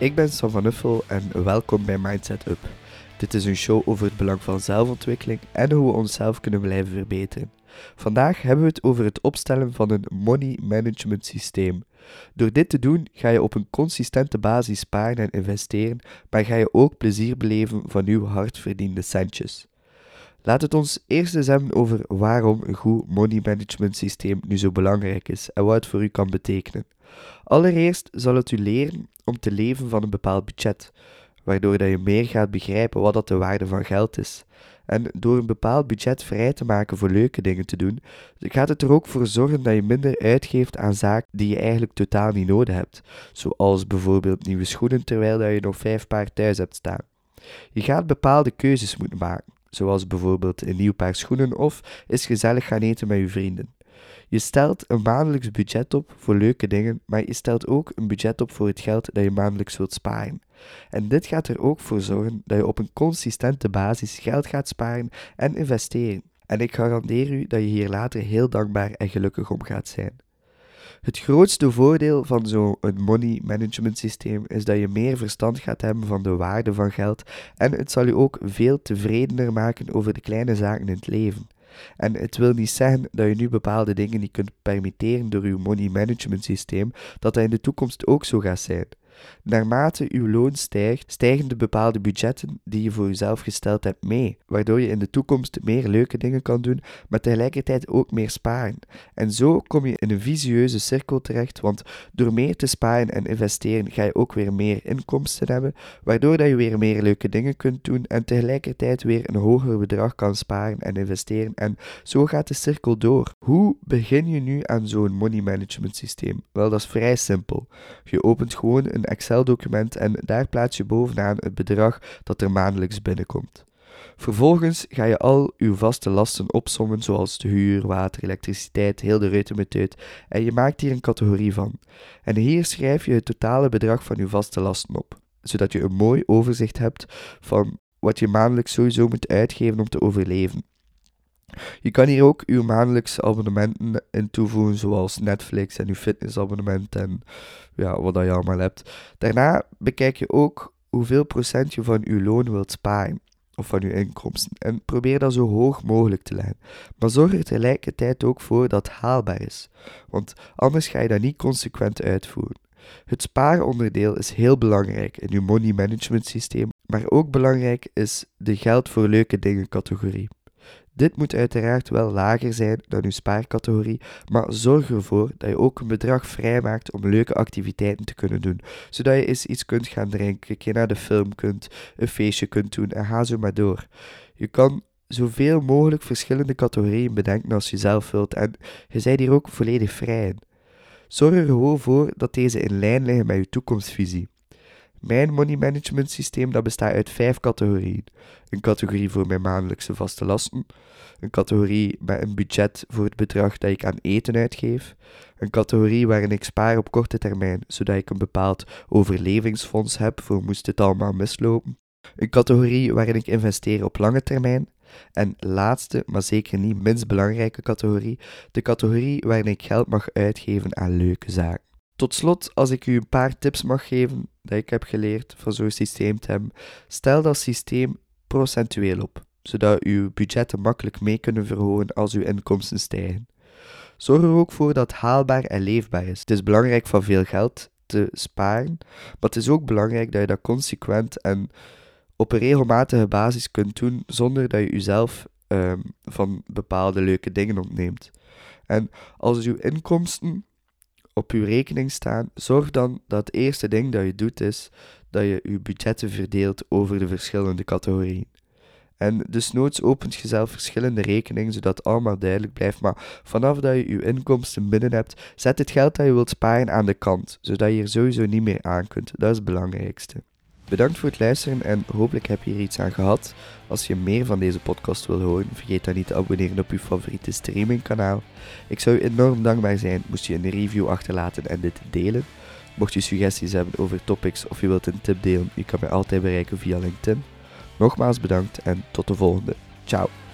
Ik ben Sam van Uffel en welkom bij Mindset Up. Dit is een show over het belang van zelfontwikkeling en hoe we onszelf kunnen blijven verbeteren. Vandaag hebben we het over het opstellen van een money management systeem. Door dit te doen ga je op een consistente basis sparen en investeren, maar ga je ook plezier beleven van uw hardverdiende centjes. Laat het ons eerst eens hebben over waarom een goed money management systeem nu zo belangrijk is en wat het voor u kan betekenen. Allereerst zal het u leren om te leven van een bepaald budget, waardoor dat je meer gaat begrijpen wat dat de waarde van geld is. En door een bepaald budget vrij te maken voor leuke dingen te doen, gaat het er ook voor zorgen dat je minder uitgeeft aan zaken die je eigenlijk totaal niet nodig hebt, zoals bijvoorbeeld nieuwe schoenen terwijl dat je nog vijf paar thuis hebt staan. Je gaat bepaalde keuzes moeten maken, zoals bijvoorbeeld een nieuw paar schoenen of eens gezellig gaan eten met je vrienden. Je stelt een maandelijks budget op voor leuke dingen, maar je stelt ook een budget op voor het geld dat je maandelijks wilt sparen. En dit gaat er ook voor zorgen dat je op een consistente basis geld gaat sparen en investeren. En ik garandeer u dat je hier later heel dankbaar en gelukkig om gaat zijn. Het grootste voordeel van zo'n money management systeem is dat je meer verstand gaat hebben van de waarde van geld en het zal je ook veel tevredener maken over de kleine zaken in het leven. En het wil niet zeggen dat je nu bepaalde dingen niet kunt permitteren door je money management systeem, dat dat in de toekomst ook zo gaat zijn. Naarmate uw loon stijgt, stijgen de bepaalde budgetten die je voor jezelf gesteld hebt mee, waardoor je in de toekomst meer leuke dingen kan doen, maar tegelijkertijd ook meer sparen. En zo kom je in een visieuze cirkel terecht, want door meer te sparen en investeren ga je ook weer meer inkomsten hebben, waardoor dat je weer meer leuke dingen kunt doen en tegelijkertijd weer een hoger bedrag kan sparen en investeren. En zo gaat de cirkel door. Hoe begin je nu aan zo'n money management systeem? Wel, dat is vrij simpel. Je opent gewoon een Excel-document en daar plaats je bovenaan het bedrag dat er maandelijks binnenkomt. Vervolgens ga je al uw vaste lasten opsommen, zoals de huur, water, elektriciteit, heel de reutemeteut, en je maakt hier een categorie van. En hier schrijf je het totale bedrag van uw vaste lasten op, zodat je een mooi overzicht hebt van wat je maandelijks sowieso moet uitgeven om te overleven. Je kan hier ook uw maandelijkse abonnementen in toevoegen, zoals Netflix en uw fitnessabonnement en ja, wat dat je allemaal hebt. Daarna bekijk je ook hoeveel procent je van uw loon wilt sparen of van uw inkomsten en probeer dat zo hoog mogelijk te leggen. Maar zorg er tegelijkertijd ook voor dat het haalbaar is, want anders ga je dat niet consequent uitvoeren. Het spaaronderdeel is heel belangrijk in uw money management systeem, maar ook belangrijk is de geld voor leuke dingen categorie. Dit moet uiteraard wel lager zijn dan uw spaarcategorie, maar zorg ervoor dat je ook een bedrag vrijmaakt om leuke activiteiten te kunnen doen, zodat je eens iets kunt gaan drinken, naar de film kunt, een feestje kunt doen en ga zo maar door. Je kan zoveel mogelijk verschillende categorieën bedenken als je zelf wilt en je zijt hier ook volledig vrij in. Zorg er gewoon voor dat deze in lijn liggen met je toekomstvisie. Mijn money management systeem dat bestaat uit vijf categorieën. Een categorie voor mijn maandelijkse vaste lasten, een categorie met een budget voor het bedrag dat ik aan eten uitgeef, een categorie waarin ik spaar op korte termijn, zodat ik een bepaald overlevingsfonds heb voor moest het allemaal mislopen, een categorie waarin ik investeer op lange termijn, en laatste, maar zeker niet minst belangrijke categorie, de categorie waarin ik geld mag uitgeven aan leuke zaken. Tot slot, als ik u een paar tips mag geven dat ik heb geleerd van zo'n systeem te stel dat systeem procentueel op, zodat uw budgetten makkelijk mee kunnen verhogen als uw inkomsten stijgen. Zorg er ook voor dat het haalbaar en leefbaar is. Het is belangrijk van veel geld te sparen, maar het is ook belangrijk dat je dat consequent en op een regelmatige basis kunt doen zonder dat je jezelf um, van bepaalde leuke dingen ontneemt. En als uw inkomsten op uw rekening staan, zorg dan dat het eerste ding dat je doet is dat je je budgetten verdeelt over de verschillende categorieën. En dus noods opent je zelf verschillende rekeningen, zodat het allemaal duidelijk blijft. Maar vanaf dat je je inkomsten binnen hebt, zet het geld dat je wilt sparen aan de kant, zodat je er sowieso niet meer aan kunt. Dat is het belangrijkste. Bedankt voor het luisteren en hopelijk heb je hier iets aan gehad. Als je meer van deze podcast wil horen, vergeet dan niet te abonneren op je favoriete streamingkanaal. Ik zou je enorm dankbaar zijn moest je een review achterlaten en dit delen. Mocht je suggesties hebben over topics of je wilt een tip delen, je kan mij altijd bereiken via LinkedIn. Nogmaals bedankt en tot de volgende. Ciao.